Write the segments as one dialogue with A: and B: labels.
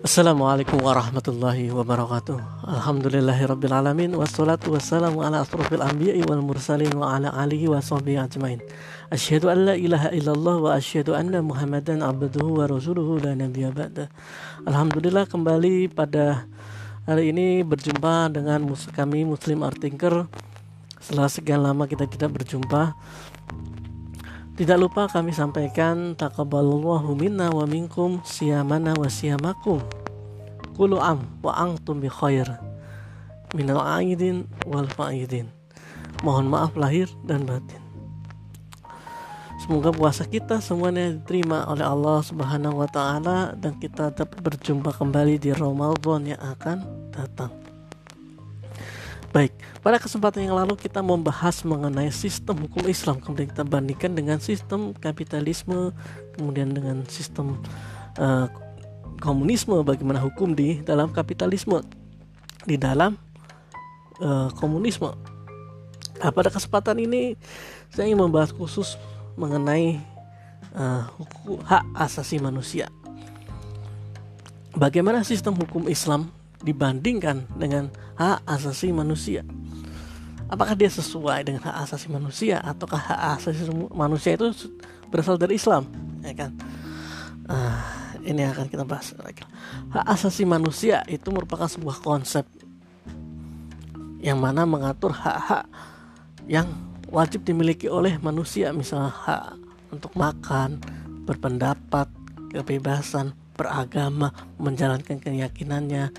A: Assalamualaikum warahmatullahi wabarakatuh. Alhamdulillahirrabbilalamin Wassalatu wassalamu ala asrafil anbiya'i wal mursalin Wa ala alihi wa sahbihi ajmain. Asyhadu an la ilaha illallah Wa asyhadu anna muhammadan abduhu wa rasuluhu La nabiya ba'da. Alhamdulillah kembali pada hari ini Berjumpa dengan kami Muslim Art Tinker Setelah sekian lama kita tidak berjumpa tidak lupa kami sampaikan taqabbalallahu minna wa minkum siyamana wa siyamakum. Kulu am wa antum bi khair. Minal aidin wal faidin. Mohon maaf lahir dan batin. Semoga puasa kita semuanya diterima oleh Allah Subhanahu wa taala dan kita dapat berjumpa kembali di Ramadan yang akan datang. Baik, pada kesempatan yang lalu kita membahas mengenai sistem hukum Islam, kemudian kita bandingkan dengan sistem kapitalisme, kemudian dengan sistem uh, komunisme, bagaimana hukum di dalam kapitalisme, di dalam uh, komunisme. Nah, pada kesempatan ini saya ingin membahas khusus mengenai uh, hukum, hak asasi manusia. Bagaimana sistem hukum Islam dibandingkan dengan hak asasi manusia. Apakah dia sesuai dengan hak asasi manusia ataukah hak asasi manusia itu berasal dari Islam, ya kan? Uh, ini akan kita bahas. Hak asasi manusia itu merupakan sebuah konsep yang mana mengatur hak-hak yang wajib dimiliki oleh manusia, misalnya hak untuk makan, berpendapat, kebebasan, beragama, menjalankan keyakinannya,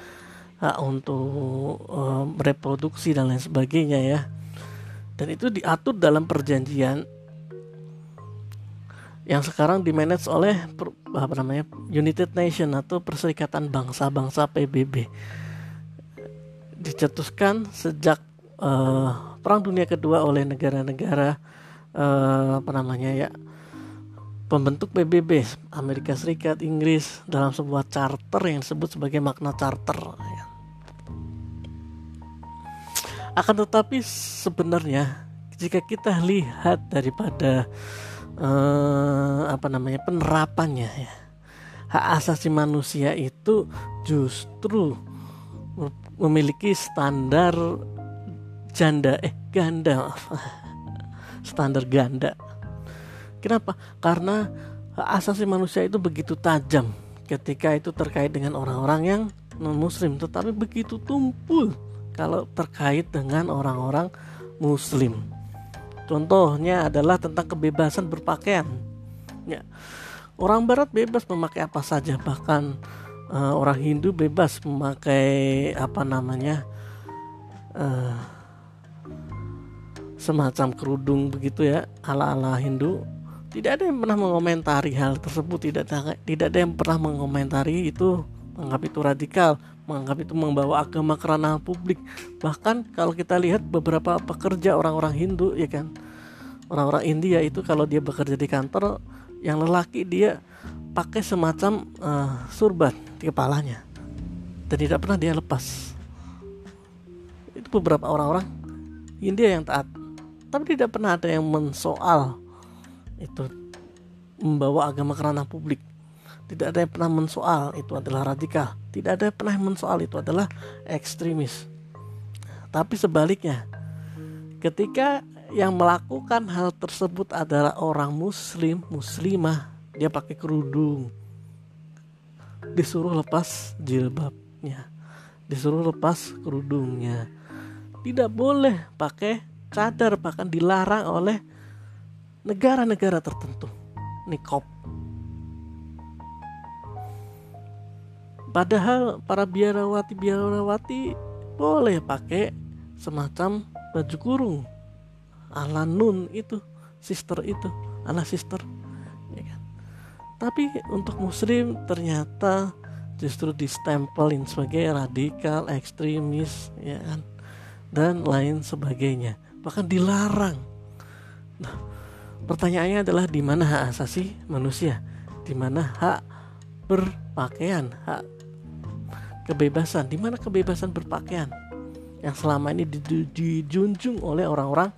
A: hak untuk uh, reproduksi dan lain sebagainya ya. Dan itu diatur dalam perjanjian yang sekarang dimanage oleh per, apa namanya United Nation atau Perserikatan Bangsa-Bangsa PBB dicetuskan sejak uh, Perang Dunia Kedua oleh negara-negara uh, apa namanya ya pembentuk PBB Amerika Serikat Inggris dalam sebuah charter yang disebut sebagai makna charter Akan tetapi sebenarnya jika kita lihat daripada eh, apa namanya penerapannya ya hak asasi manusia itu justru memiliki standar janda eh ganda. Standar ganda. Kenapa? Karena hak asasi manusia itu begitu tajam ketika itu terkait dengan orang-orang yang non muslim tetapi begitu tumpul kalau terkait dengan orang-orang muslim. Contohnya adalah tentang kebebasan berpakaian. Ya. Orang barat bebas memakai apa saja, bahkan uh, orang Hindu bebas memakai apa namanya? Uh, semacam kerudung begitu ya ala-ala Hindu tidak ada yang pernah mengomentari hal tersebut tidak ada, tidak ada yang pernah mengomentari itu menganggap itu radikal menganggap itu membawa agama ke ranah publik. Bahkan kalau kita lihat beberapa pekerja orang-orang Hindu ya kan? Orang-orang India itu kalau dia bekerja di kantor yang lelaki dia pakai semacam uh, surban di kepalanya dan tidak pernah dia lepas. Itu beberapa orang-orang India yang taat. Tapi tidak pernah ada yang mensoal itu membawa agama ke ranah publik tidak ada yang pernah mensoal itu adalah radikal. Tidak ada yang pernah mensoal itu adalah ekstremis. Tapi sebaliknya ketika yang melakukan hal tersebut adalah orang muslim muslimah dia pakai kerudung. Disuruh lepas jilbabnya. Disuruh lepas kerudungnya. Tidak boleh pakai cadar bahkan dilarang oleh negara-negara tertentu. Nikop Padahal para biarawati-biarawati boleh pakai semacam baju kurung ala nun itu, sister itu, ala sister. Ya kan? Tapi untuk muslim ternyata justru distempelin sebagai radikal, ekstremis, ya kan? Dan lain sebagainya. Bahkan dilarang. Nah, pertanyaannya adalah di mana hak asasi manusia? Di mana hak berpakaian, hak kebebasan. Di mana kebebasan berpakaian? Yang selama ini dijunjung oleh orang-orang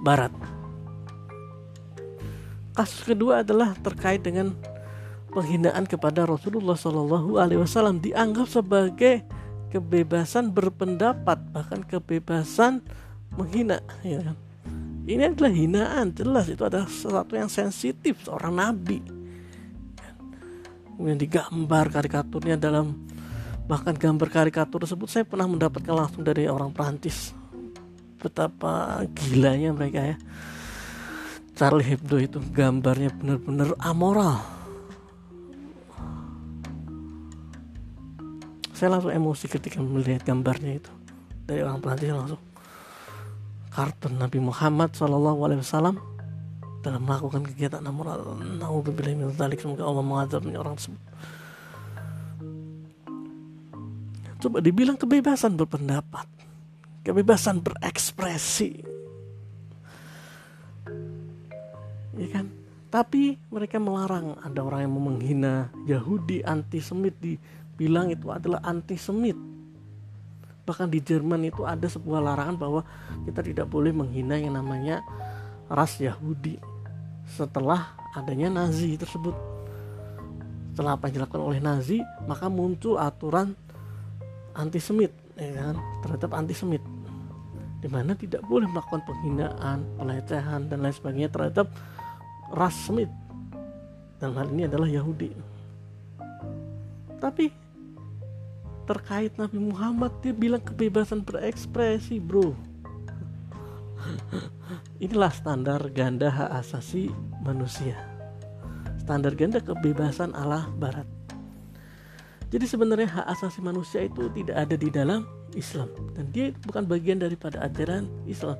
A: barat. Kasus kedua adalah terkait dengan penghinaan kepada Rasulullah Shallallahu Alaihi Wasallam dianggap sebagai kebebasan berpendapat bahkan kebebasan menghina ya kan? Ini adalah hinaan jelas itu adalah sesuatu yang sensitif seorang nabi. Kemudian digambar karikaturnya dalam bahkan gambar karikatur tersebut saya pernah mendapatkan langsung dari orang Prancis betapa gilanya mereka ya. Charlie Hebdo itu gambarnya benar-benar amoral. Saya langsung emosi ketika melihat gambarnya itu. Dari orang Prancis langsung. Kartun Nabi Muhammad Shallallahu Alaihi Wasallam dalam melakukan kegiatan amoral. Naudzubillah min semoga Allah mengazabnya orang tersebut. Coba dibilang kebebasan berpendapat, kebebasan berekspresi, ya kan? Tapi mereka melarang ada orang yang menghina Yahudi antisemit dibilang itu adalah antisemit. Bahkan di Jerman itu ada sebuah larangan bahwa kita tidak boleh menghina yang namanya ras Yahudi setelah adanya Nazi tersebut. Setelah apa yang dilakukan oleh Nazi, maka muncul aturan antisemit ya kan terhadap antisemit di mana tidak boleh melakukan penghinaan, pelecehan dan lain sebagainya terhadap ras Semit. Dan hal ini adalah Yahudi. Tapi terkait Nabi Muhammad dia bilang kebebasan berekspresi, bro. Inilah standar ganda hak asasi manusia. Standar ganda kebebasan Allah Barat. Jadi sebenarnya hak asasi manusia itu tidak ada di dalam Islam dan dia bukan bagian daripada ajaran Islam.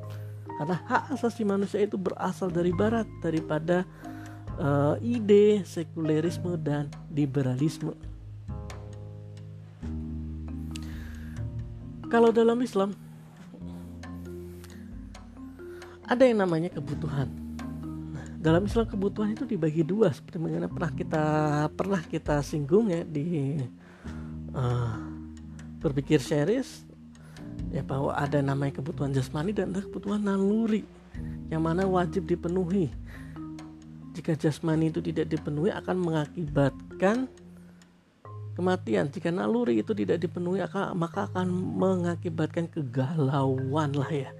A: Karena hak asasi manusia itu berasal dari barat daripada uh, ide sekulerisme dan liberalisme. Kalau dalam Islam ada yang namanya kebutuhan. Nah, dalam Islam kebutuhan itu dibagi dua seperti mana pernah kita pernah kita singgung ya di uh, berpikir series ya bahwa ada namanya kebutuhan jasmani dan ada kebutuhan naluri yang mana wajib dipenuhi. Jika jasmani itu tidak dipenuhi akan mengakibatkan kematian. Jika naluri itu tidak dipenuhi maka akan mengakibatkan kegalauan lah ya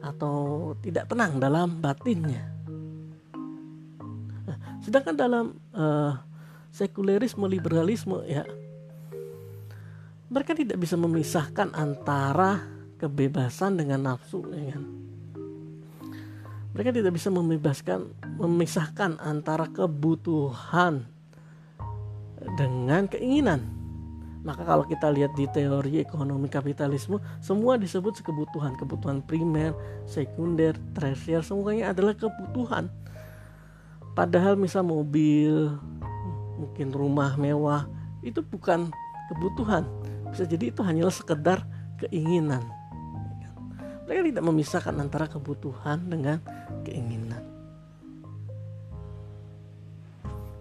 A: atau tidak tenang dalam batinnya. Nah, sedangkan dalam uh, sekulerisme liberalisme ya mereka tidak bisa memisahkan antara kebebasan dengan nafsu ya kan? mereka tidak bisa membebaskan memisahkan antara kebutuhan dengan keinginan. Maka kalau kita lihat di teori ekonomi kapitalisme semua disebut kebutuhan kebutuhan primer sekunder tersier semuanya adalah kebutuhan. Padahal misal mobil mungkin rumah mewah itu bukan kebutuhan bisa jadi itu hanyalah sekedar keinginan. Mereka tidak memisahkan antara kebutuhan dengan keinginan.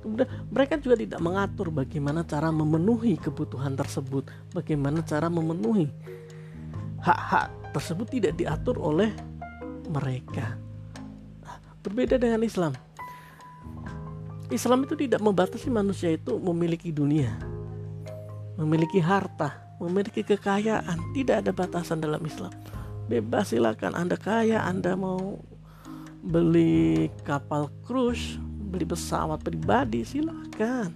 A: Kemudian mereka juga tidak mengatur bagaimana cara memenuhi kebutuhan tersebut bagaimana cara memenuhi hak-hak tersebut tidak diatur oleh mereka. Berbeda dengan Islam. Islam itu tidak membatasi manusia itu memiliki dunia memiliki harta, memiliki kekayaan, tidak ada batasan dalam Islam. Bebas silakan Anda kaya, Anda mau beli kapal cruise, beli pesawat pribadi silakan.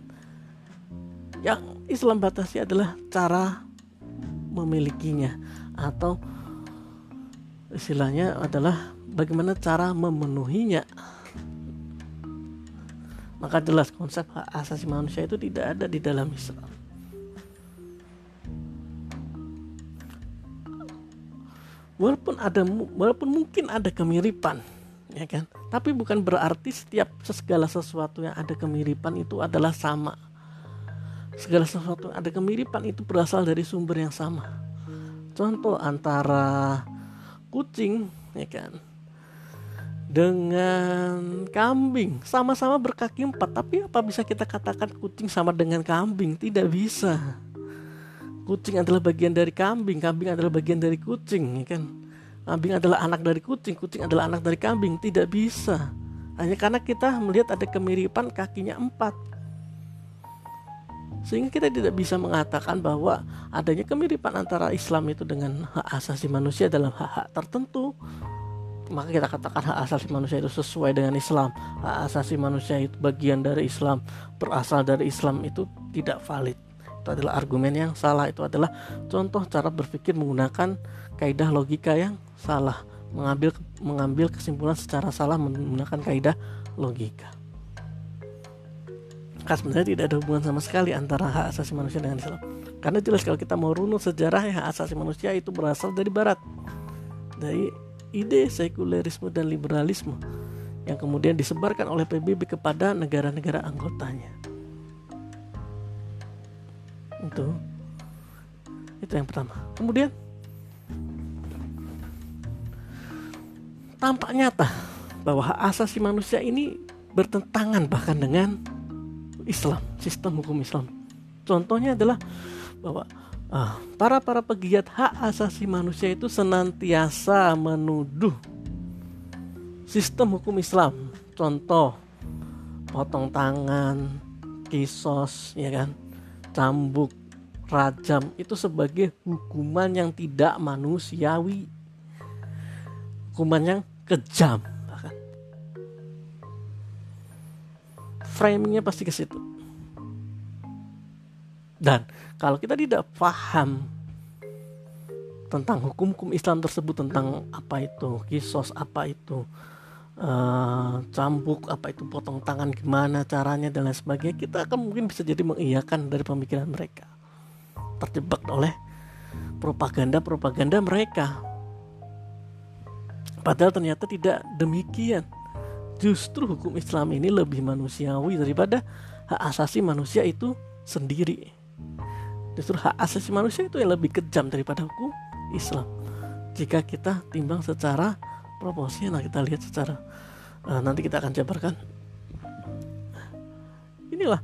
A: Yang Islam batasi adalah cara memilikinya atau istilahnya adalah bagaimana cara memenuhinya. Maka jelas konsep hak asasi manusia itu tidak ada di dalam Islam. Walaupun ada walaupun mungkin ada kemiripan ya kan? Tapi bukan berarti setiap segala sesuatu yang ada kemiripan itu adalah sama. Segala sesuatu yang ada kemiripan itu berasal dari sumber yang sama. Contoh antara kucing ya kan? Dengan kambing. Sama-sama berkaki empat tapi apa bisa kita katakan kucing sama dengan kambing? Tidak bisa kucing adalah bagian dari kambing, kambing adalah bagian dari kucing, ya kan? Kambing adalah anak dari kucing, kucing adalah anak dari kambing, tidak bisa. Hanya karena kita melihat ada kemiripan kakinya empat. Sehingga kita tidak bisa mengatakan bahwa adanya kemiripan antara Islam itu dengan hak asasi manusia dalam hak-hak tertentu. Maka kita katakan hak asasi manusia itu sesuai dengan Islam. Hak asasi manusia itu bagian dari Islam, berasal dari Islam itu tidak valid. Itu adalah argumen yang salah. Itu adalah contoh cara berpikir menggunakan kaidah logika yang salah, mengambil mengambil kesimpulan secara salah menggunakan kaidah logika. Karena sebenarnya tidak ada hubungan sama sekali antara hak asasi manusia dengan Islam. Karena jelas kalau kita mau runut sejarah hak asasi manusia itu berasal dari Barat, dari ide sekulerisme dan liberalisme yang kemudian disebarkan oleh PBB kepada negara-negara anggotanya. Itu itu yang pertama. Kemudian tampak nyata bahwa hak asasi manusia ini bertentangan bahkan dengan Islam, sistem hukum Islam. Contohnya adalah bahwa uh, para para pegiat hak asasi manusia itu senantiasa menuduh sistem hukum Islam. Contoh potong tangan, kisos, ya kan, cambuk, rajam itu sebagai hukuman yang tidak manusiawi. Hukuman yang kejam framingnya pasti ke situ. Dan kalau kita tidak paham tentang hukum-hukum Islam tersebut tentang apa itu kisos, apa itu uh, cambuk, apa itu potong tangan, gimana caranya dan lain sebagainya, kita akan mungkin bisa jadi mengiyakan dari pemikiran mereka, terjebak oleh propaganda-propaganda mereka. Padahal ternyata tidak demikian justru hukum Islam ini lebih manusiawi daripada hak asasi manusia itu sendiri. Justru hak asasi manusia itu yang lebih kejam daripada hukum Islam. Jika kita timbang secara proporsional, kita lihat secara uh, nanti kita akan jabarkan. Inilah.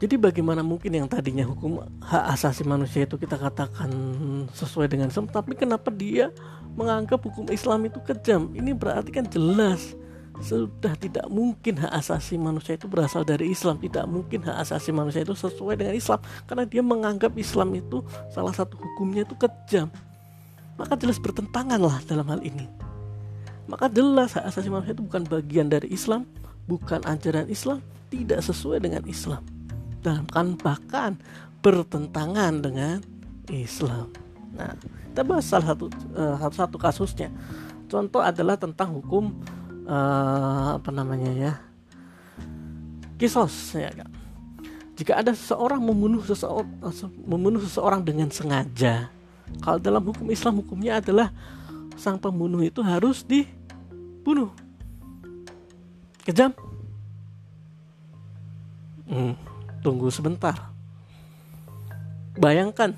A: Jadi bagaimana mungkin yang tadinya hukum hak asasi manusia itu kita katakan sesuai dengan Islam, tapi kenapa dia menganggap hukum Islam itu kejam. Ini berarti kan jelas sudah tidak mungkin hak asasi manusia itu berasal dari Islam tidak mungkin hak asasi manusia itu sesuai dengan Islam karena dia menganggap Islam itu salah satu hukumnya itu kejam maka jelas bertentangan lah dalam hal ini maka jelas hak asasi manusia itu bukan bagian dari Islam bukan ajaran Islam tidak sesuai dengan Islam dan kan bahkan bertentangan dengan Islam nah kita bahas salah satu uh, satu kasusnya. Contoh adalah tentang hukum uh, apa namanya ya kisos ya kan. Jika ada seseorang membunuh seseorang membunuh seseorang dengan sengaja, kalau dalam hukum Islam hukumnya adalah sang pembunuh itu harus dibunuh. Kejam. Hmm, tunggu sebentar. Bayangkan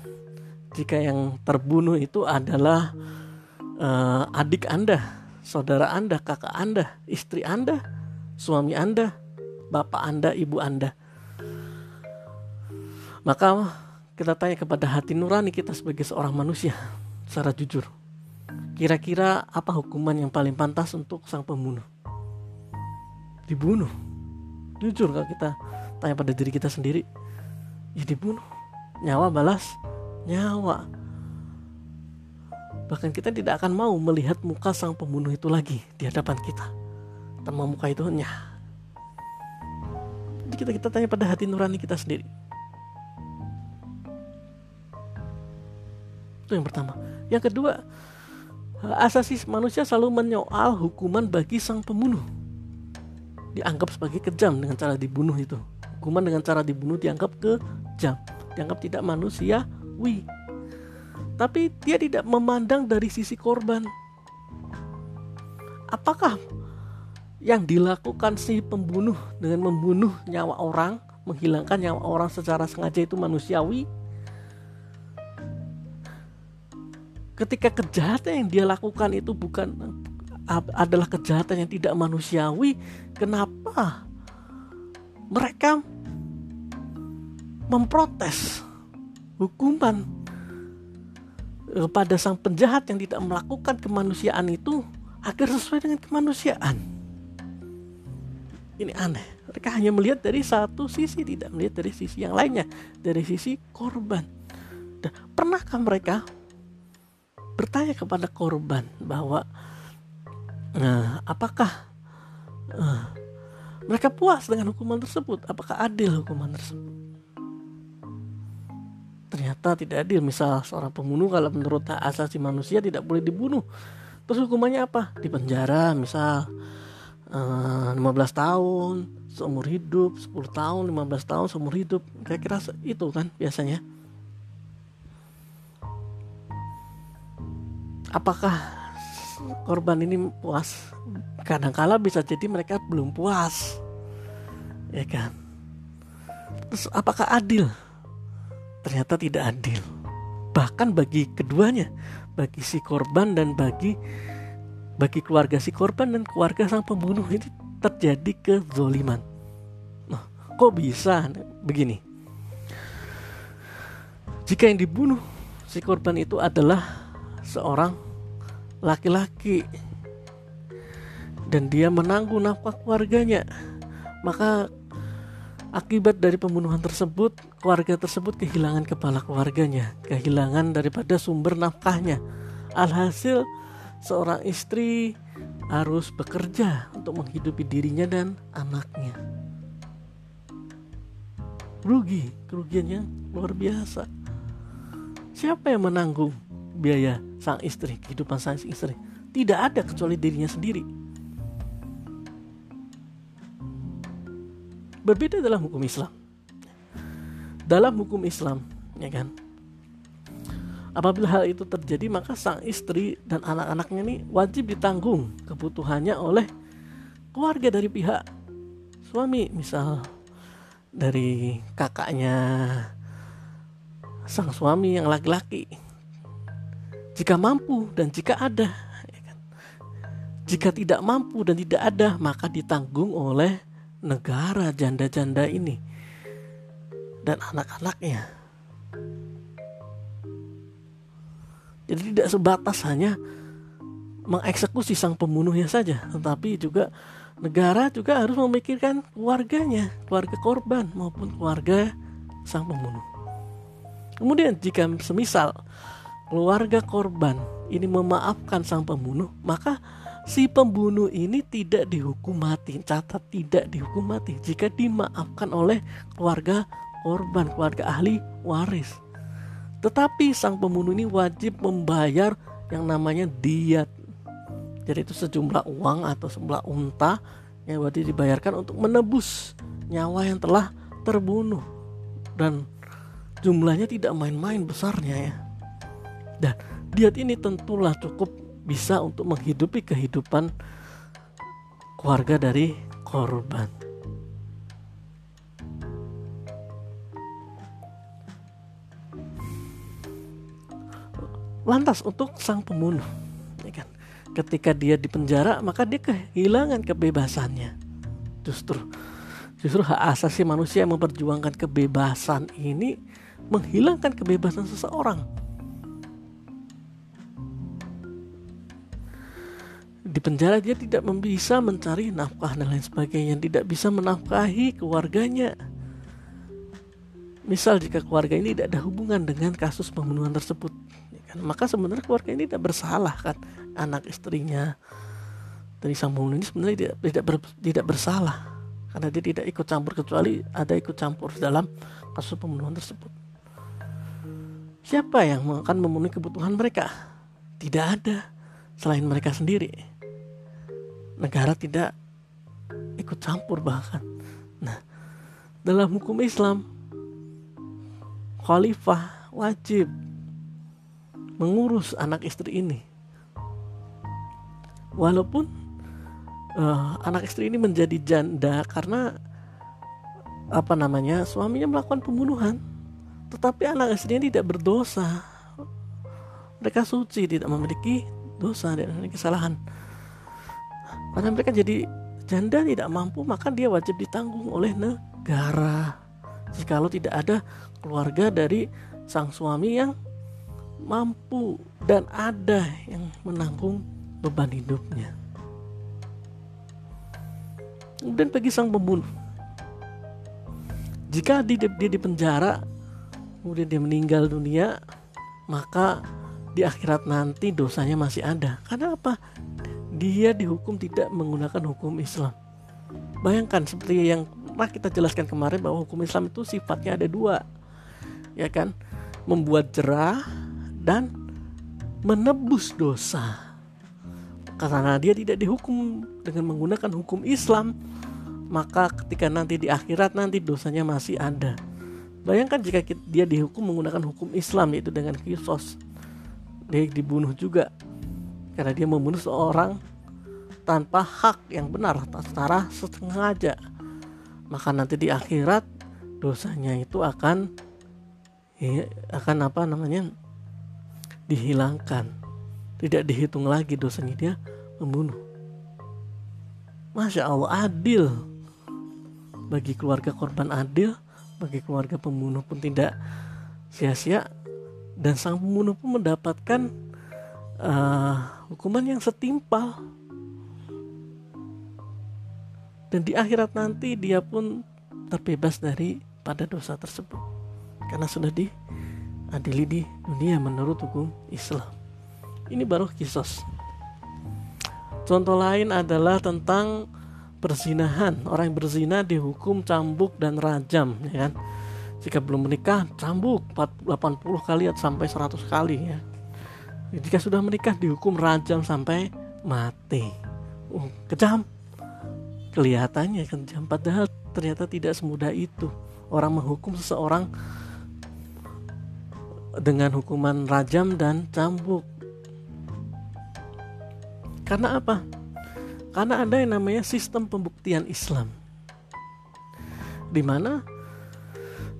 A: jika yang terbunuh itu adalah uh, adik Anda, saudara Anda, kakak Anda, istri Anda, suami Anda, bapak Anda, ibu Anda. Maka kita tanya kepada hati nurani kita sebagai seorang manusia secara jujur. Kira-kira apa hukuman yang paling pantas untuk sang pembunuh? Dibunuh. Jujur kalau kita tanya pada diri kita sendiri, ya dibunuh. Nyawa balas nyawa. Bahkan kita tidak akan mau melihat muka sang pembunuh itu lagi di hadapan kita. Tanpa muka itu nyah. Jadi kita kita tanya pada hati nurani kita sendiri. Itu yang pertama. Yang kedua, asasi manusia selalu menyoal hukuman bagi sang pembunuh. Dianggap sebagai kejam dengan cara dibunuh itu. Hukuman dengan cara dibunuh dianggap kejam, dianggap tidak manusia Wih, tapi dia tidak memandang dari sisi korban. Apakah yang dilakukan si pembunuh dengan membunuh nyawa orang, menghilangkan nyawa orang secara sengaja itu manusiawi? Ketika kejahatan yang dia lakukan itu bukan adalah kejahatan yang tidak manusiawi, kenapa mereka memprotes? hukuman kepada sang penjahat yang tidak melakukan kemanusiaan itu agar sesuai dengan kemanusiaan. Ini aneh. Mereka hanya melihat dari satu sisi, tidak melihat dari sisi yang lainnya, dari sisi korban. Pernahkah mereka bertanya kepada korban bahwa nah, apakah uh, mereka puas dengan hukuman tersebut? Apakah adil hukuman tersebut? Ternyata tidak adil. Misal seorang pembunuh kalau menurut hak asasi manusia tidak boleh dibunuh. Terus hukumannya apa? Di penjara misal uh, eh, 15 tahun seumur hidup, 10 tahun, 15 tahun seumur hidup. Kira-kira itu kan biasanya. Apakah korban ini puas? Kadangkala bisa jadi mereka belum puas. Ya kan? Terus apakah adil? Ternyata tidak adil. Bahkan bagi keduanya bagi si korban dan bagi bagi keluarga si korban dan keluarga sang pembunuh ini terjadi kezoliman. Nah, kok bisa begini? Jika yang dibunuh si korban itu adalah seorang laki-laki. Dan dia menanggung nafkah keluarganya. Maka akibat dari pembunuhan tersebut keluarga tersebut kehilangan kepala keluarganya kehilangan daripada sumber nafkahnya. Alhasil seorang istri harus bekerja untuk menghidupi dirinya dan anaknya. Rugi kerugiannya luar biasa. Siapa yang menanggung biaya sang istri, kehidupan sang istri. Tidak ada kecuali dirinya sendiri. Berbeda dalam hukum Islam. Dalam hukum Islam, ya kan? Apabila hal itu terjadi, maka sang istri dan anak-anaknya ini wajib ditanggung kebutuhannya oleh keluarga dari pihak suami, misal dari kakaknya sang suami yang laki-laki jika mampu dan jika ada. Ya kan? Jika tidak mampu dan tidak ada, maka ditanggung oleh negara janda-janda ini dan anak-anaknya. Jadi tidak sebatas hanya mengeksekusi sang pembunuhnya saja, tetapi juga negara juga harus memikirkan keluarganya, keluarga korban maupun keluarga sang pembunuh. Kemudian jika semisal keluarga korban ini memaafkan sang pembunuh, maka si pembunuh ini tidak dihukum mati. Catat tidak dihukum mati jika dimaafkan oleh keluarga korban, keluarga ahli waris. Tetapi sang pembunuh ini wajib membayar yang namanya diat. Jadi itu sejumlah uang atau sejumlah unta yang wajib dibayarkan untuk menebus nyawa yang telah terbunuh. Dan jumlahnya tidak main-main besarnya ya. Dan diet ini tentulah cukup bisa untuk menghidupi kehidupan keluarga dari korban. Lantas untuk sang pembunuh, ya kan? Ketika dia di penjara, maka dia kehilangan kebebasannya. Justru justru hak asasi manusia yang memperjuangkan kebebasan ini menghilangkan kebebasan seseorang di penjara dia tidak bisa mencari nafkah dan lain sebagainya tidak bisa menafkahi keluarganya. Misal jika keluarga ini tidak ada hubungan dengan kasus pembunuhan tersebut ya kan? maka sebenarnya keluarga ini tidak bersalah kan? Anak istrinya dari sang pembunuh ini sebenarnya tidak tidak, ber, tidak bersalah karena dia tidak ikut campur kecuali ada ikut campur dalam kasus pembunuhan tersebut. Siapa yang akan memenuhi kebutuhan mereka? Tidak ada selain mereka sendiri negara tidak ikut campur bahkan. Nah, dalam hukum Islam khalifah wajib mengurus anak istri ini. Walaupun uh, anak istri ini menjadi janda karena apa namanya suaminya melakukan pembunuhan, tetapi anak istrinya tidak berdosa. Mereka suci, tidak memiliki dosa, dan kesalahan karena mereka jadi janda tidak mampu maka dia wajib ditanggung oleh negara. Jikalau tidak ada keluarga dari sang suami yang mampu dan ada yang menanggung beban hidupnya. Kemudian bagi sang pembunuh, jika dia, di penjara kemudian dia meninggal dunia maka di akhirat nanti dosanya masih ada. Karena apa dia dihukum tidak menggunakan hukum Islam. Bayangkan seperti yang pernah kita jelaskan kemarin bahwa hukum Islam itu sifatnya ada dua ya kan? Membuat jerah dan menebus dosa. Karena dia tidak dihukum dengan menggunakan hukum Islam maka ketika nanti di akhirat nanti dosanya masih ada. Bayangkan jika dia dihukum menggunakan hukum Islam yaitu dengan kisos dia dibunuh juga karena dia membunuh seorang tanpa hak yang benar secara sengaja. Maka nanti di akhirat dosanya itu akan akan apa namanya dihilangkan. Tidak dihitung lagi dosanya dia membunuh. Masya Allah adil. Bagi keluarga korban adil, bagi keluarga pembunuh pun tidak sia-sia dan sang pembunuh pun mendapatkan uh, hukuman yang setimpal. Dan di akhirat nanti dia pun terbebas dari pada dosa tersebut karena sudah diadili di dunia menurut hukum Islam. Ini baru kisos. Contoh lain adalah tentang perzinahan orang yang berzina dihukum cambuk dan rajam ya kan jika belum menikah cambuk 80 kali sampai 100 kali ya jika sudah menikah dihukum rajam sampai mati. Uh, kejam. Kelihatannya kejam padahal ternyata tidak semudah itu. Orang menghukum seseorang dengan hukuman rajam dan cambuk. Karena apa? Karena ada yang namanya sistem pembuktian Islam. Di mana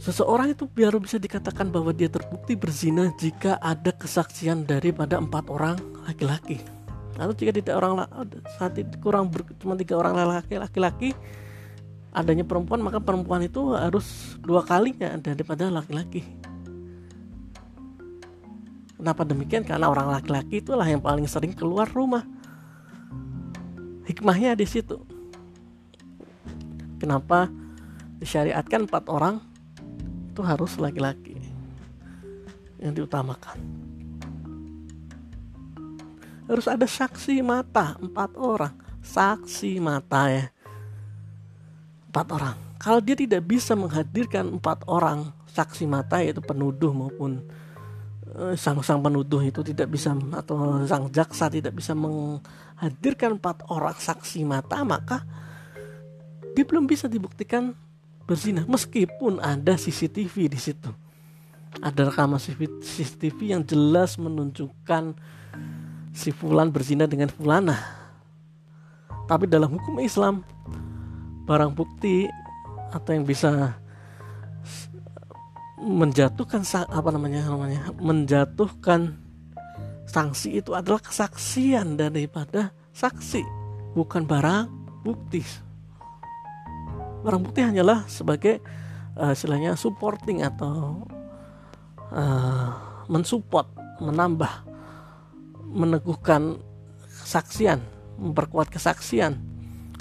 A: seseorang itu biar bisa dikatakan bahwa dia terbukti berzina jika ada kesaksian daripada empat orang laki-laki. Atau jika tidak orang saat itu kurang ber, cuma tiga orang laki-laki adanya perempuan maka perempuan itu harus dua kalinya daripada laki-laki. Kenapa demikian? Karena orang laki-laki itulah yang paling sering keluar rumah hikmahnya di situ kenapa disyariatkan empat orang itu harus laki-laki yang diutamakan. Harus ada saksi mata empat orang. Saksi mata ya. Empat orang. Kalau dia tidak bisa menghadirkan empat orang saksi mata yaitu penuduh maupun Eh, sang-sang penuduh itu tidak bisa atau sang jaksa tidak bisa menghadirkan empat orang saksi mata maka dia belum bisa dibuktikan berzina meskipun ada CCTV di situ. Ada rekaman CCTV yang jelas menunjukkan si fulan berzina dengan fulana tapi dalam hukum Islam barang bukti atau yang bisa menjatuhkan apa namanya namanya menjatuhkan sanksi itu adalah kesaksian daripada saksi bukan barang bukti barang bukti hanyalah sebagai uh, istilahnya supporting atau uh, mensupport menambah meneguhkan kesaksian memperkuat kesaksian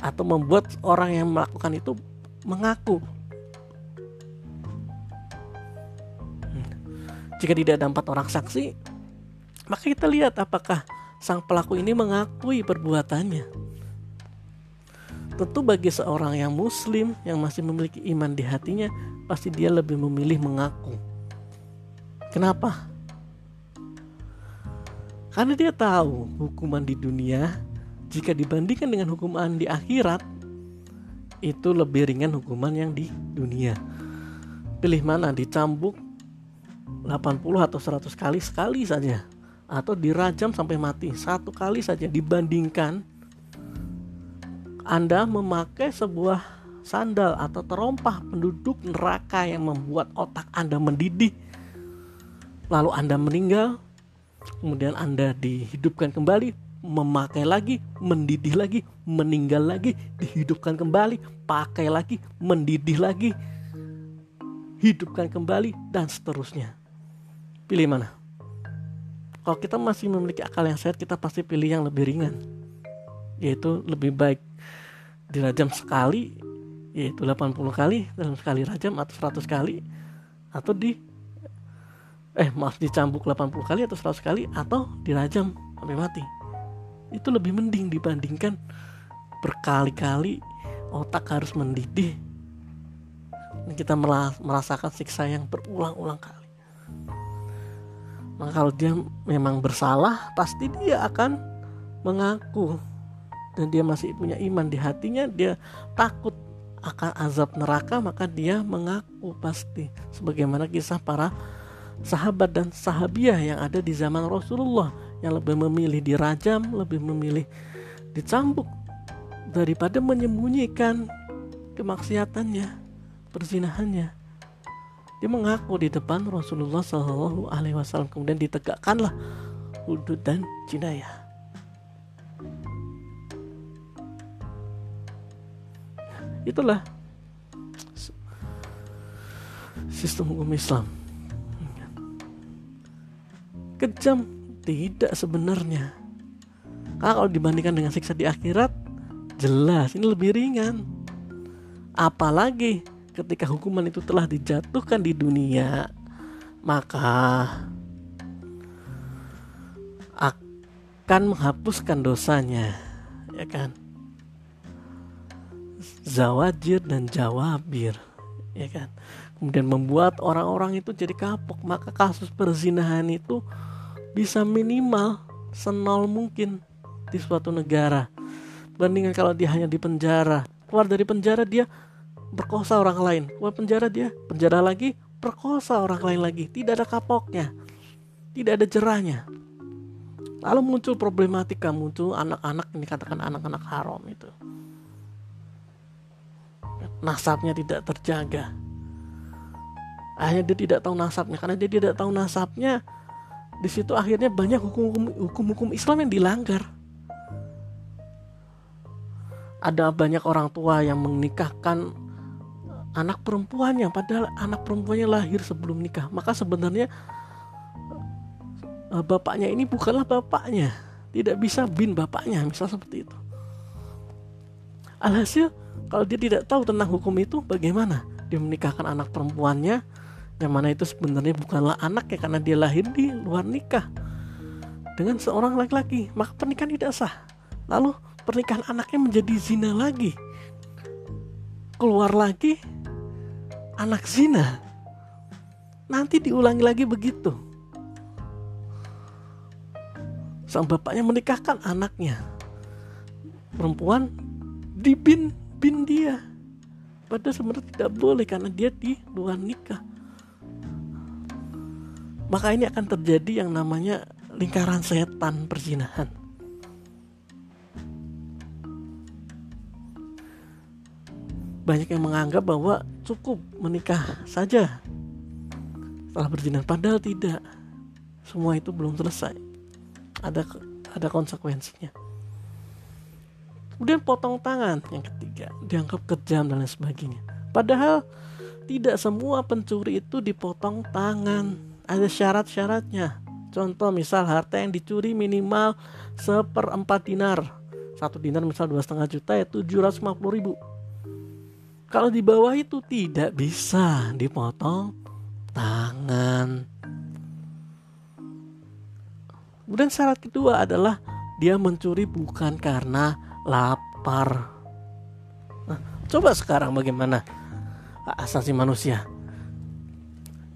A: atau membuat orang yang melakukan itu mengaku Jika tidak ada empat orang saksi, maka kita lihat apakah sang pelaku ini mengakui perbuatannya. Tentu bagi seorang yang muslim yang masih memiliki iman di hatinya, pasti dia lebih memilih mengaku. Kenapa? Karena dia tahu hukuman di dunia jika dibandingkan dengan hukuman di akhirat itu lebih ringan hukuman yang di dunia. Pilih mana dicambuk 80 atau 100 kali sekali saja atau dirajam sampai mati satu kali saja dibandingkan Anda memakai sebuah sandal atau terompah penduduk neraka yang membuat otak Anda mendidih lalu Anda meninggal kemudian Anda dihidupkan kembali memakai lagi mendidih lagi meninggal lagi dihidupkan kembali pakai lagi mendidih lagi hidupkan kembali dan seterusnya Pilih mana? Kalau kita masih memiliki akal yang sehat, kita pasti pilih yang lebih ringan. Yaitu lebih baik dirajam sekali yaitu 80 kali dalam sekali rajam atau 100 kali atau di eh maaf dicambuk 80 kali atau 100 kali atau dirajam sampai mati. Itu lebih mending dibandingkan berkali-kali otak harus mendidih. Dan kita merasakan siksa yang berulang-ulang kali. Maka kalau dia memang bersalah pasti dia akan mengaku dan dia masih punya iman di hatinya dia takut akan azab neraka maka dia mengaku pasti sebagaimana kisah para sahabat dan sahabiah yang ada di zaman Rasulullah yang lebih memilih dirajam lebih memilih dicambuk daripada menyembunyikan kemaksiatannya perzinahannya. Dia mengaku di depan Rasulullah Shallallahu Alaihi Wasallam kemudian ditegakkanlah hudud dan jinayah itulah sistem hukum Islam. Kejam tidak sebenarnya. Karena kalau dibandingkan dengan siksa di akhirat jelas ini lebih ringan. Apalagi ketika hukuman itu telah dijatuhkan di dunia maka akan menghapuskan dosanya ya kan zawajir dan jawabir ya kan? Kemudian membuat orang-orang itu jadi kapok. Maka kasus perzinahan itu bisa minimal senol mungkin di suatu negara. Bandingkan kalau dia hanya di penjara. Keluar dari penjara dia berkosa orang lain. Keluar penjara dia penjara lagi perkosa orang lain lagi. Tidak ada kapoknya. Tidak ada jerahnya lalu muncul problematika muncul anak-anak ini katakan anak-anak haram itu nasabnya tidak terjaga. Akhirnya dia tidak tahu nasabnya karena dia tidak tahu nasabnya. Di situ akhirnya banyak hukum-hukum Islam yang dilanggar. Ada banyak orang tua yang menikahkan anak perempuannya padahal anak perempuannya lahir sebelum nikah. Maka sebenarnya eh, bapaknya ini bukanlah bapaknya. Tidak bisa bin bapaknya, misal seperti itu. Alhasil kalau dia tidak tahu tentang hukum itu bagaimana? Dia menikahkan anak perempuannya yang mana itu sebenarnya bukanlah anak ya karena dia lahir di luar nikah dengan seorang laki-laki, maka pernikahan tidak sah. Lalu pernikahan anaknya menjadi zina lagi. Keluar lagi anak zina. Nanti diulangi lagi begitu. Sang bapaknya menikahkan anaknya. Perempuan dibin bin dia. Padahal sebenarnya tidak boleh karena dia di luar nikah. Maka ini akan terjadi yang namanya lingkaran setan perzinahan. Banyak yang menganggap bahwa cukup menikah saja setelah berzina padahal tidak. Semua itu belum selesai. Ada ada konsekuensinya Kemudian potong tangan yang ketiga dianggap kejam dan lain sebagainya. Padahal tidak semua pencuri itu dipotong tangan. Ada syarat-syaratnya. Contoh misal harta yang dicuri minimal seperempat dinar. Satu dinar misal dua setengah juta ya 750 ribu. Kalau di bawah itu tidak bisa dipotong tangan. Kemudian syarat kedua adalah dia mencuri bukan karena lapar. Nah, coba sekarang bagaimana asasi manusia?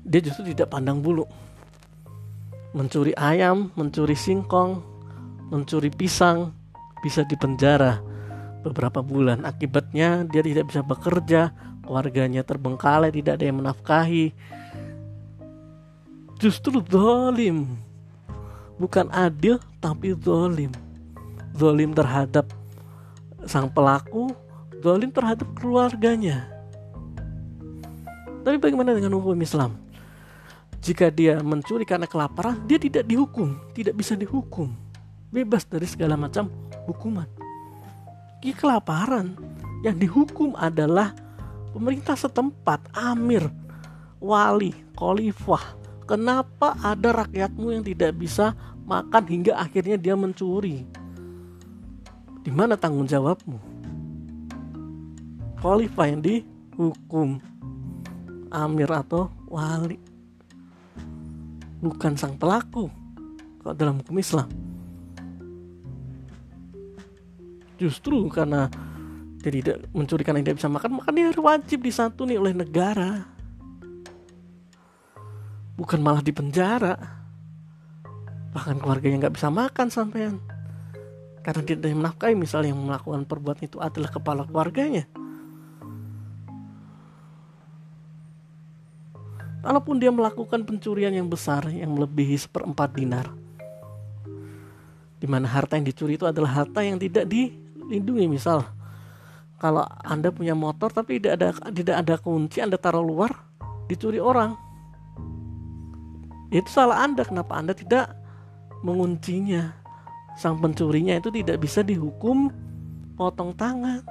A: Dia justru tidak pandang bulu. Mencuri ayam, mencuri singkong, mencuri pisang, bisa dipenjara beberapa bulan. Akibatnya dia tidak bisa bekerja, keluarganya terbengkalai, tidak ada yang menafkahi. Justru dolim, bukan adil tapi dolim. Dolim terhadap sang pelaku dolim terhadap keluarganya. Tapi bagaimana dengan hukum Islam? Jika dia mencuri karena kelaparan, dia tidak dihukum, tidak bisa dihukum. Bebas dari segala macam hukuman. Dia kelaparan. Yang dihukum adalah pemerintah setempat, amir, wali, khalifah. Kenapa ada rakyatmu yang tidak bisa makan hingga akhirnya dia mencuri? Di mana tanggung jawabmu? khalifah yang dihukum. Amir atau wali. Bukan sang pelaku kalau dalam hukum Islam. Justru karena dia tidak mencurikan yang tidak bisa makan maka dia wajib disantuni oleh negara. Bukan malah di penjara. Bahkan keluarganya nggak bisa makan sampean karena dia tidak menafkahi misalnya yang melakukan perbuatan itu adalah kepala keluarganya Walaupun dia melakukan pencurian yang besar yang melebihi seperempat dinar. Di mana harta yang dicuri itu adalah harta yang tidak dilindungi. Misal, kalau Anda punya motor tapi tidak ada tidak ada kunci, Anda taruh luar, dicuri orang. Itu salah Anda. Kenapa Anda tidak menguncinya? Sang pencurinya itu tidak bisa dihukum potong tangan.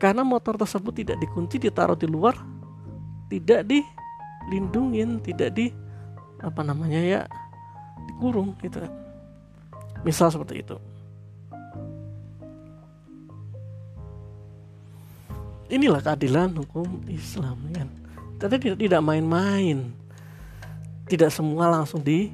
A: Karena motor tersebut tidak dikunci, ditaruh di luar, tidak dilindungin tidak di apa namanya ya dikurung gitu kan. Misal seperti itu. Inilah keadilan hukum Islam kan. Tidak tidak main-main. Tidak semua langsung di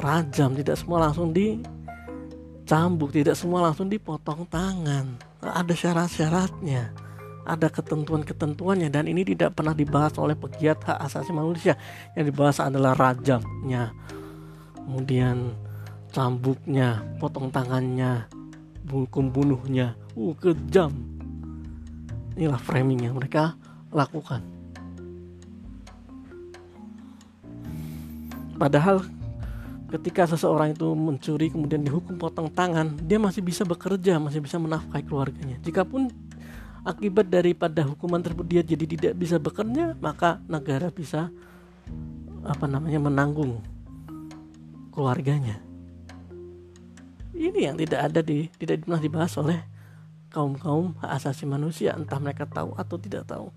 A: rajam tidak semua langsung dicambuk tidak semua langsung dipotong tangan. Ada syarat-syaratnya ada ketentuan-ketentuannya dan ini tidak pernah dibahas oleh pegiat hak asasi manusia. Yang dibahas adalah rajamnya kemudian cambuknya potong tangannya hukum bunuhnya. Uh kejam. Inilah framing yang mereka lakukan. Padahal ketika seseorang itu mencuri kemudian dihukum potong tangan dia masih bisa bekerja masih bisa menafkahi keluarganya. Jikapun akibat daripada hukuman tersebut dia jadi tidak bisa bekerja maka negara bisa apa namanya menanggung keluarganya. Ini yang tidak ada di tidak pernah dibahas oleh kaum kaum hak asasi manusia entah mereka tahu atau tidak tahu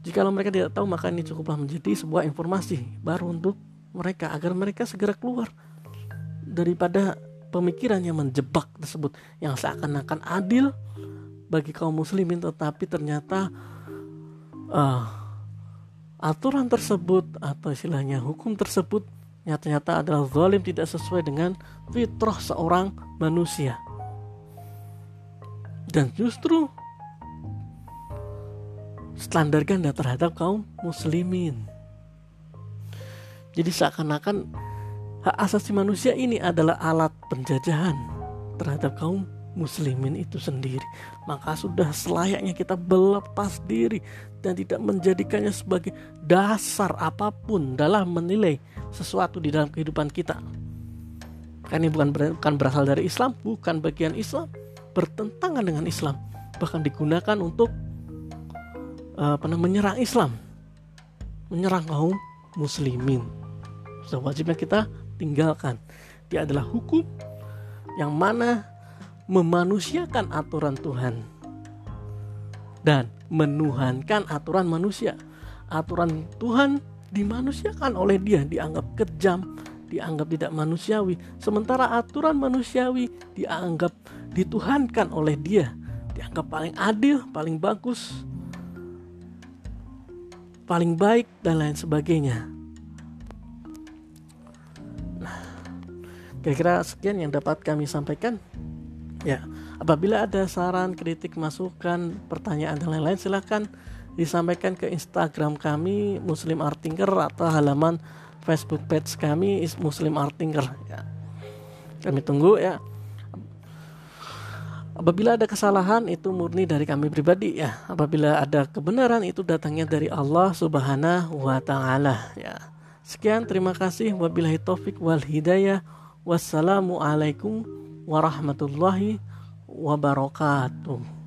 A: Jikalau mereka tidak tahu maka ini cukuplah menjadi sebuah informasi baru untuk mereka agar mereka segera keluar daripada pemikiran yang menjebak tersebut yang seakan-akan adil bagi kaum muslimin tetapi ternyata uh, aturan tersebut atau istilahnya hukum tersebut nyata-nyata adalah zalim tidak sesuai dengan fitrah seorang manusia. Dan justru standar ganda terhadap kaum muslimin jadi seakan-akan hak asasi manusia ini adalah alat penjajahan terhadap kaum muslimin itu sendiri. Maka sudah selayaknya kita berlepas diri dan tidak menjadikannya sebagai dasar apa pun dalam menilai sesuatu di dalam kehidupan kita. Karena ini bukan bukan berasal dari Islam, bukan bagian Islam, bertentangan dengan Islam, bahkan digunakan untuk apa namanya menyerang Islam, menyerang kaum muslimin. Sudah wajibnya kita tinggalkan. Dia adalah hukum yang mana memanusiakan aturan Tuhan dan menuhankan aturan manusia. Aturan Tuhan dimanusiakan oleh dia, dianggap kejam, dianggap tidak manusiawi. Sementara aturan manusiawi dianggap dituhankan oleh dia, dianggap paling adil, paling bagus, paling baik dan lain sebagainya. Kira-kira sekian yang dapat kami sampaikan. Ya, apabila ada saran, kritik, masukan, pertanyaan dan lain-lain silahkan disampaikan ke Instagram kami Muslim Artinger atau halaman Facebook page kami is Muslim Artinger ya. Kami tunggu ya. Apabila ada kesalahan itu murni dari kami pribadi ya. Apabila ada kebenaran itu datangnya dari Allah Subhanahu wa taala ya. Sekian terima kasih wabillahi taufik wal hidayah. Wassalamualaikum warahmatullahi wabarakatuh.